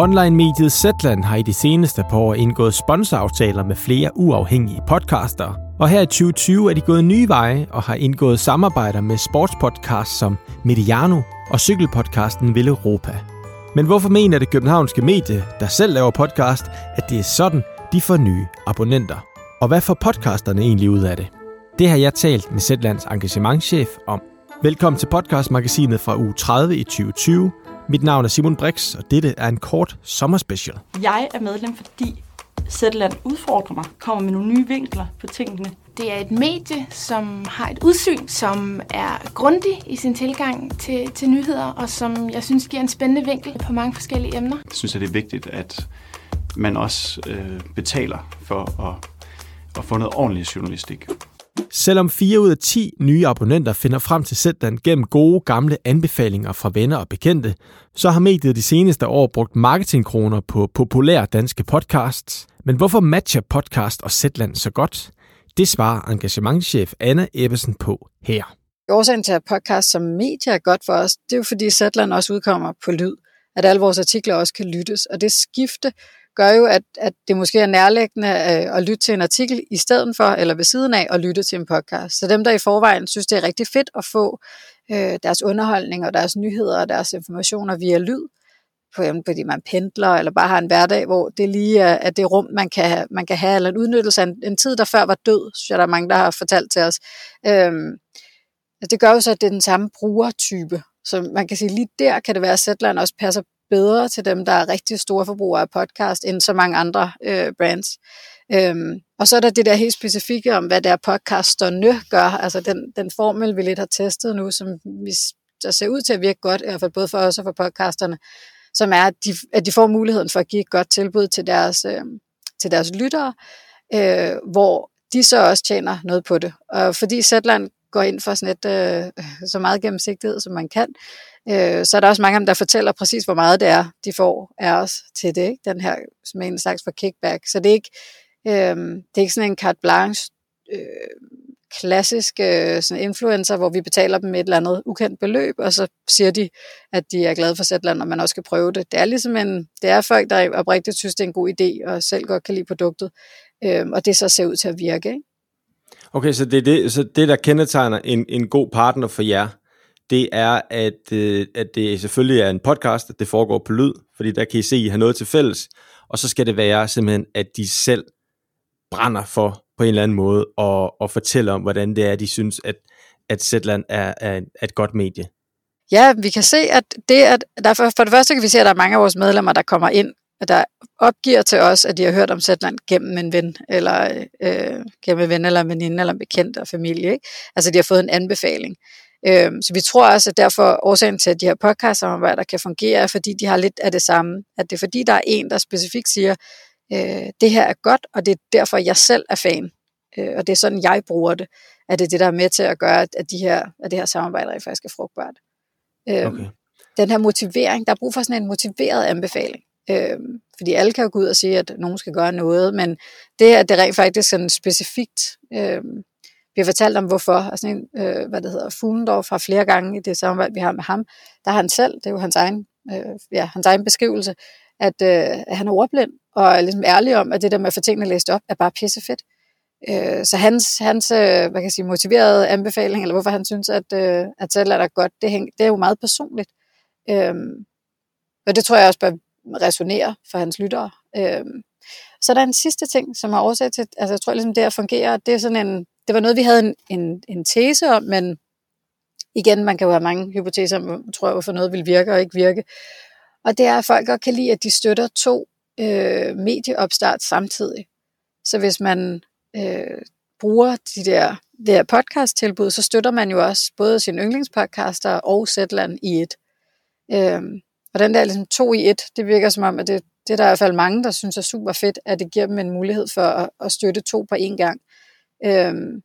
Online-mediet Zetland har i de seneste par år indgået sponsoraftaler med flere uafhængige podcaster. Og her i 2020 er de gået nye veje og har indgået samarbejder med sportspodcasts som Mediano og cykelpodcasten Ville Europa. Men hvorfor mener det københavnske medie, der selv laver podcast, at det er sådan, de får nye abonnenter? Og hvad får podcasterne egentlig ud af det? Det har jeg talt med Zetlands engagementchef om. Velkommen til podcastmagasinet fra uge 30 i 2020. Mit navn er Simon Brix, og dette er en kort sommerspecial. Jeg er medlem, fordi Zetland udfordrer mig, kommer med nogle nye vinkler på tingene. Det er et medie, som har et udsyn, som er grundig i sin tilgang til, til nyheder, og som jeg synes giver en spændende vinkel på mange forskellige emner. Jeg synes, at det er vigtigt, at man også øh, betaler for at, at få noget ordentlig journalistik. Selvom 4 ud af 10 nye abonnenter finder frem til Zetland gennem gode gamle anbefalinger fra venner og bekendte, så har mediet de seneste år brugt marketingkroner på populære danske podcasts. Men hvorfor matcher podcast og Zetland så godt? Det svarer engagementchef Anna Ebbesen på her. Årsagen til, at podcast som medie er godt for os, det er jo fordi Zetland også udkommer på lyd. At alle vores artikler også kan lyttes. Og det skifte gør jo, at, at det måske er nærliggende øh, at lytte til en artikel i stedet for, eller ved siden af, at lytte til en podcast. Så dem, der i forvejen synes, det er rigtig fedt at få øh, deres underholdning og deres nyheder og deres informationer via lyd, for eksempel fordi man pendler, eller bare har en hverdag, hvor det lige er, at det rum, man kan, man kan have, eller en udnyttelse af en, en tid, der før var død, synes jeg, der er mange, der har fortalt til os. Øhm, altså, det gør jo så, at det er den samme brugertype. Så man kan sige, lige der kan det være, at Zetland også passer bedre til dem, der er rigtig store forbrugere af podcast, end så mange andre øh, brands. Øhm, og så er der det der helt specifikke om, hvad der podcasterne gør, altså den, den formel, vi lidt har testet nu, som vi, der ser ud til at virke godt, i hvert fald både for os og for podcasterne, som er, at de, at de får muligheden for at give et godt tilbud til deres, øh, til deres lyttere, øh, hvor de så også tjener noget på det. Og fordi Zetland går ind for sådan et, øh, så meget gennemsigtighed, som man kan, øh, så er der også mange af dem, der fortæller præcis, hvor meget det er, de får af os til det. Ikke? Den her som en slags for kickback. Så det er ikke, øh, det er ikke sådan en carte blanche, øh, klassisk øh, sådan influencer, hvor vi betaler dem et eller andet ukendt beløb, og så siger de, at de er glade for Zetland, og man også skal prøve det. Det er ligesom en, det er folk, der oprigtigt synes, det er en god idé, og selv godt kan lide produktet, øh, og det så ser ud til at virke. Ikke? Okay, så det, er det, så det, der kendetegner en, en god partner for jer, det er, at, øh, at det selvfølgelig er en podcast, at det foregår på lyd, fordi der kan I se, at I har noget til fælles, og så skal det være simpelthen, at de selv brænder for på en eller anden måde, og, og fortælle om, hvordan det er, de synes, at, at Zetland er, er, er et godt medie. Ja, vi kan se, at det at der for, for det første kan vi se, at der er mange af vores medlemmer, der kommer ind, og der opgiver til os, at de har hørt om Zetland gennem en ven, eller øh, gennem en ven, eller en veninde, eller en bekendt og familie. Ikke? Altså, de har fået en anbefaling. Øh, så vi tror også, at derfor årsagen til, at de her podcast-samarbejder kan fungere, er, fordi de har lidt af det samme. At det er fordi, der er en, der specifikt siger, øh, det her er godt, og det er derfor, jeg selv er fan. Øh, og det er sådan, jeg bruger det. At det er det, der er med til at gøre, at, de her, at det her samarbejde faktisk er frugtbart. Øh, okay. Den her motivering, der er brug for sådan en motiveret anbefaling. Øh, fordi alle kan jo gå ud og sige, at nogen skal gøre noget, men det er det rent faktisk sådan specifikt. Øh, vi har fortalt om hvorfor, altså en, øh, hvad det hedder, Fuglendorf har flere gange i det samarbejde, vi har med ham, der har han selv, det er jo hans egen, øh, ja, hans egen beskrivelse, at, øh, at han er ordblind, og er ligesom ærlig om, at det der med at få tingene læst op, er bare pissefedt. Øh, så hans, hans øh, hvad kan jeg sige, motiverede anbefaling, eller hvorfor han synes, at, øh, at selv er der godt, det, hæng, det er jo meget personligt. Øh, og det tror jeg også bør resonerer for hans lyttere. Øh, så der er en sidste ting, som har årsag til, altså jeg tror ligesom det at fungerer, det er sådan en, det var noget, vi havde en, en, en tese om, men igen, man kan jo have mange hypoteser om, tror jeg, hvorfor noget vil virke og ikke virke. Og det er, at folk godt kan lide, at de støtter to øh, medieopstart samtidig. Så hvis man øh, bruger de der, det her podcast-tilbud, så støtter man jo også både sin yndlingspodcaster og Zetland i et. Øh, og den der ligesom to i et, det virker som om, at det, det er der i hvert fald mange, der synes er super fedt, at det giver dem en mulighed for at, at støtte to på én gang. Øhm,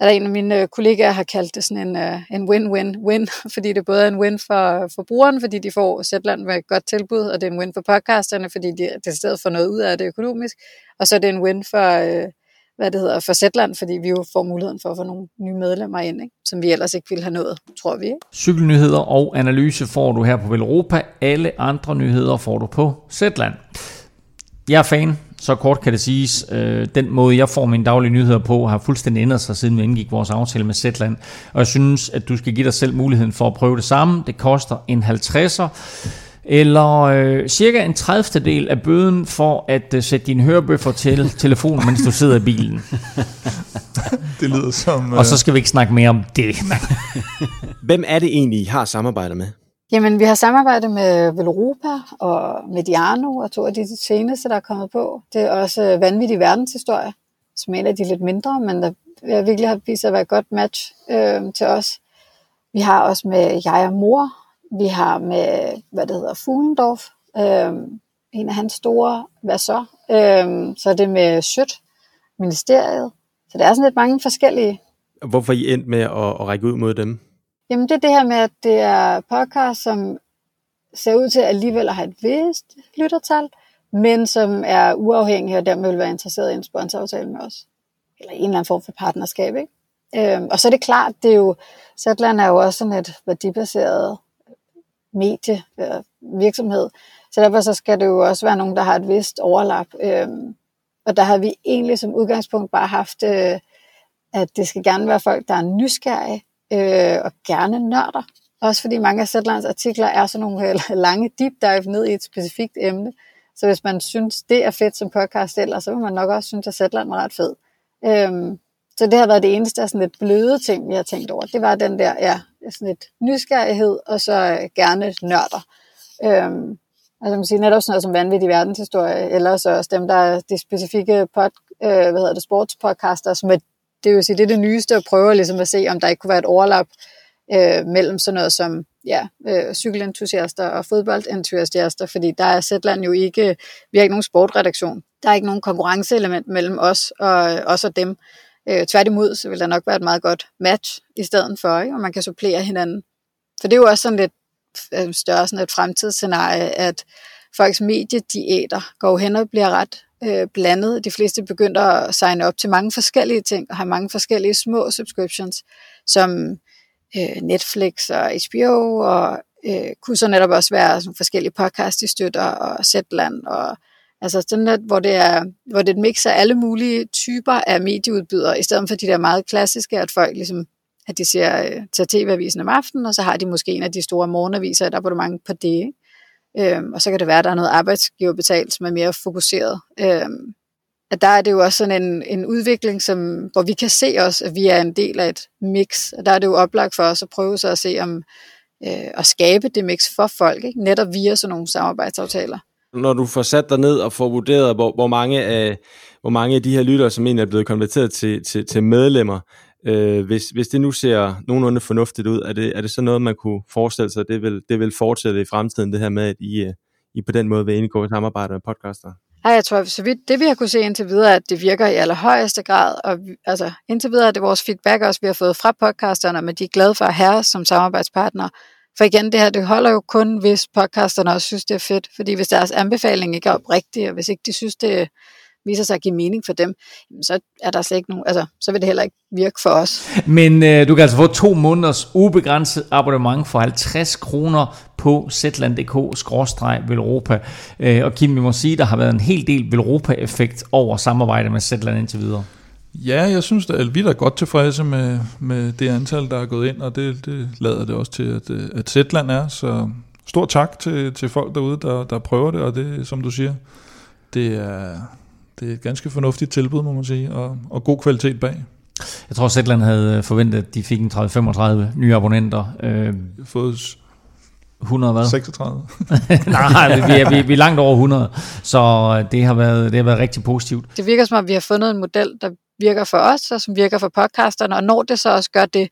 er der en af mine øh, kollegaer har kaldt det sådan en, øh, en win-win-win, fordi det både er en win for, for brugeren, fordi de får Zetland med et godt tilbud, og det er en win for podcasterne, fordi de det stedet får noget ud af det økonomisk, og så er det en win for, uh, hvad det hedder, for Zetland, fordi vi jo får muligheden for at få nogle nye medlemmer ind, ikke? som vi ellers ikke ville have nået, tror vi. Ikke? Cykelnyheder og analyse får du her på Velropa. Alle andre nyheder får du på Zetland. Jeg er fan, så kort kan det siges. Øh, den måde, jeg får mine daglige nyheder på, har fuldstændig ændret sig, siden vi indgik vores aftale med Zetland. Og jeg synes, at du skal give dig selv muligheden for at prøve det samme. Det koster en 50'er eller øh, cirka en 30. del af bøden for at øh, sætte dine hørebøffer til telefonen, mens du sidder i bilen. det lyder som... Øh... Og så øh, skal vi ikke snakke mere om det. Hvem er det egentlig, I har samarbejdet med? Jamen, vi har samarbejdet med Velropa og Mediano, og to af de seneste, der er kommet på. Det er også vanvittig verdenshistorie, som er en af de lidt mindre, men der virkelig har vist sig at være et godt match øh, til os. Vi har også med Jeg og Mor, vi har med, hvad det hedder, Fuglendorf, øh, en af hans store, hvad så? Øh, så er det med Sødt, ministeriet. Så der er sådan lidt mange forskellige. Hvorfor I endt med at, at række ud mod dem? Jamen det er det her med, at det er podcast, som ser ud til at alligevel have et vist lyttertal, men som er uafhængige og dermed vil være interesseret i en sponsoraftale med os. Eller en eller anden form for partnerskab, ikke? Øhm, og så er det klart, det er jo, Zetland er jo også sådan et værdibaseret medie, øh, virksomhed, så derfor så skal det jo også være nogen, der har et vist overlap. Øh, og der har vi egentlig som udgangspunkt bare haft, øh, at det skal gerne være folk, der er nysgerrige, øh, og gerne nørder. Også fordi mange af Zetlands artikler er sådan nogle øh, lange deep dive ned i et specifikt emne. Så hvis man synes, det er fedt som podcast eller så vil man nok også synes, at Zetland er ret fed. Øhm, så det har været det eneste af sådan lidt bløde ting, jeg har tænkt over. Det var den der, ja, sådan et nysgerrighed, og så øh, gerne nørder. Øhm, altså man siger netop sådan noget som vanvittig verdenshistorie, eller så også dem, der er de specifikke pod, øh, hvad hedder det, sportspodcaster, som er det vil sige, det er det nyeste at prøve ligesom at se, om der ikke kunne være et overlap øh, mellem sådan noget som ja, øh, cykelentusiaster og fodboldentusiaster, fordi der er Zetland jo ikke, vi har ikke nogen sportredaktion. Der er ikke nogen konkurrenceelement mellem os og øh, os og dem. Øh, tværtimod, så vil der nok være et meget godt match i stedet for, ikke? og man kan supplere hinanden. For det er jo også sådan lidt øh, større sådan et fremtidsscenarie, at folks mediediæter går hen og bliver ret øh, blandet. De fleste begynder at signe op til mange forskellige ting, og har mange forskellige små subscriptions, som øh, Netflix og HBO, og øh, kunne så netop også være sådan forskellige podcast, de støtter, og Zetland, og altså sådan at, hvor det er, hvor det er et mix af alle mulige typer af medieudbydere, i stedet for de der meget klassiske, at folk ligesom at de ser øh, tager TV-avisen om aftenen, og så har de måske en af de store morgenaviser, et abonnement på det. Ikke? Øhm, og så kan det være, at der er noget arbejdsgiverbetalt, som er mere fokuseret. Øhm, at der er det jo også sådan en, en udvikling, som, hvor vi kan se os, at vi er en del af et mix. Og der er det jo oplagt for os at prøve så at se om øh, at skabe det mix for folk, ikke? netop via sådan nogle samarbejdsaftaler. Når du får sat dig ned og får vurderet, hvor, hvor, mange af, hvor mange af de her lyttere, som egentlig er blevet konverteret til, til, til medlemmer, Øh, hvis, hvis det nu ser nogenlunde fornuftigt ud, er det, er det så noget, man kunne forestille sig, det vil, det vil fortsætte i fremtiden, det her med, at I, øh, I på den måde vil indgå i samarbejde med podcaster? Ja, jeg tror, så vidt det vi har kunne se indtil videre, at det virker i allerhøjeste grad, og altså indtil videre er det vores feedback også, vi har fået fra podcasterne, men de er glade for at have os som samarbejdspartner. For igen, det her, det holder jo kun, hvis podcasterne også synes, det er fedt. Fordi hvis deres anbefaling ikke er oprigtig, og hvis ikke de synes, det viser sig at give mening for dem, så er der slet ikke nogen, altså, så vil det heller ikke virke for os. Men øh, du kan altså få to måneders ubegrænset abonnement for 50 kroner på zland.dk-velropa. Øh, og Kim, vi må sige, der har været en hel del Velropa-effekt over samarbejdet med Zetland indtil videre. Ja, jeg synes, at vi er godt tilfredse med, med det antal, der er gået ind, og det, det lader det også til, at, at Zetland er. Så stor tak til, til folk derude, der, der prøver det, og det, som du siger, det er, det er et ganske fornuftigt tilbud, må man sige, og, og god kvalitet bag. Jeg tror, Zetland havde forventet, at de fik en 30-35 nye abonnenter. Øh, fået 100 hvad? 36. Nej, vi er, vi, vi er langt over 100, så det har, været, det har været rigtig positivt. Det virker som om, vi har fundet en model, der virker for os, og som virker for podcasterne, og når det så også gør det,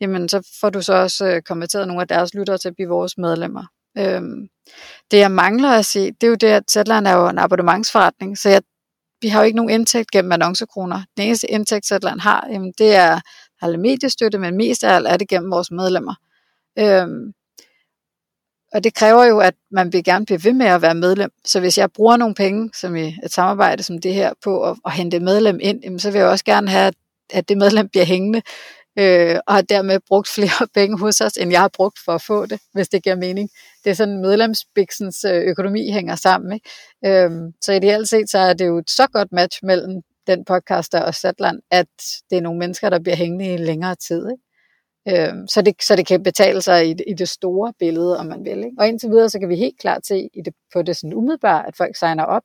jamen så får du så også øh, konverteret nogle af deres lyttere til at blive vores medlemmer. Øhm, det jeg mangler at se, det er jo det, at Zetland er jo en abonnementsforretning, så jeg vi har jo ikke nogen indtægt gennem annoncekroner. Den eneste indtægt, Zetland har, jamen, det er alle mediestøtte, men mest af alt er det gennem vores medlemmer. Øhm, og det kræver jo, at man vil gerne blive ved med at være medlem. Så hvis jeg bruger nogle penge, som i et samarbejde som det her, på at, at hente medlem ind, jamen, så vil jeg også gerne have, at det medlem bliver hængende, øh, og har dermed brugt flere penge hos os, end jeg har brugt for at få det, hvis det giver mening. Det er sådan, medlemsbiksens øh, økonomi hænger sammen. Ikke? Øh, så ideelt set, så er det jo et så godt match mellem den podcaster og Satland, at det er nogle mennesker, der bliver hængende i længere tid. Ikke? Øh, så, det, så det kan betale sig i, i det store billede, om man vil. Ikke? Og indtil videre, så kan vi helt klart se i det, på det sådan umiddelbart, at folk signer op,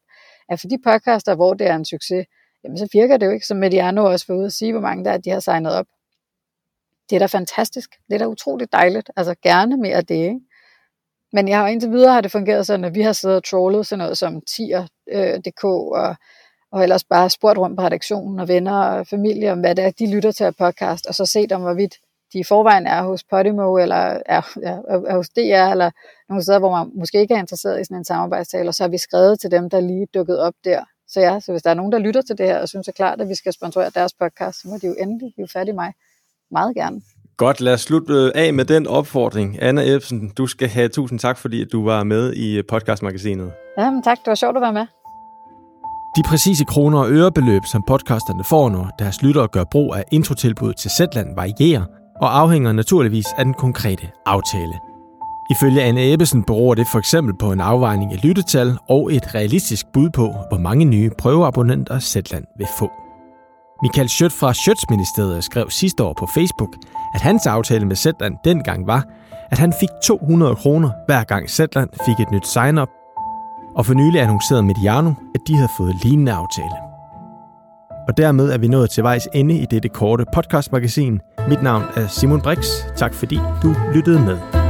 at for de podcaster, hvor det er en succes, jamen så virker det jo ikke, som Mediano også var ude at sige, hvor mange der er, de har signet op. Det er da fantastisk. Det er da utroligt dejligt. Altså gerne mere af det, ikke? Men jeg har indtil videre har det fungeret sådan, at vi har siddet og trollet sådan noget som tier.dk øh, og, og ellers bare spurgt rundt på redaktionen og venner og familie om, hvad det er, de lytter til at podcast, og så set om, hvorvidt de i forvejen er hos Podimo, eller er, er, er hos DR, eller nogle steder, hvor man måske ikke er interesseret i sådan en samarbejdstale, og så har vi skrevet til dem, der lige dukket op der. Så ja, så hvis der er nogen, der lytter til det her, og synes er klart, at vi skal sponsorere deres podcast, så må de jo endelig blive fat i mig. Meget gerne. Godt, lad os slutte af med den opfordring. Anna Ebsen, du skal have tusind tak, fordi du var med i podcastmagasinet. Jamen tak, det var sjovt at være med. De præcise kroner og ørebeløb, som podcasterne får, når deres lyttere gør brug af introtilbuddet til Zetland, varierer og afhænger naturligvis af den konkrete aftale. Ifølge Anne Ebbesen beror det for eksempel på en afvejning af lyttetal og et realistisk bud på, hvor mange nye prøveabonnenter Zetland vil få. Michael Schødt fra Schøtsministeriet skrev sidste år på Facebook, at hans aftale med Zetland dengang var, at han fik 200 kroner hver gang Zetland fik et nyt sign-up, og for nylig annoncerede Mediano, at de havde fået lignende aftale. Og dermed er vi nået til vejs ende i dette korte podcastmagasin. Mit navn er Simon Brix. Tak fordi du lyttede med.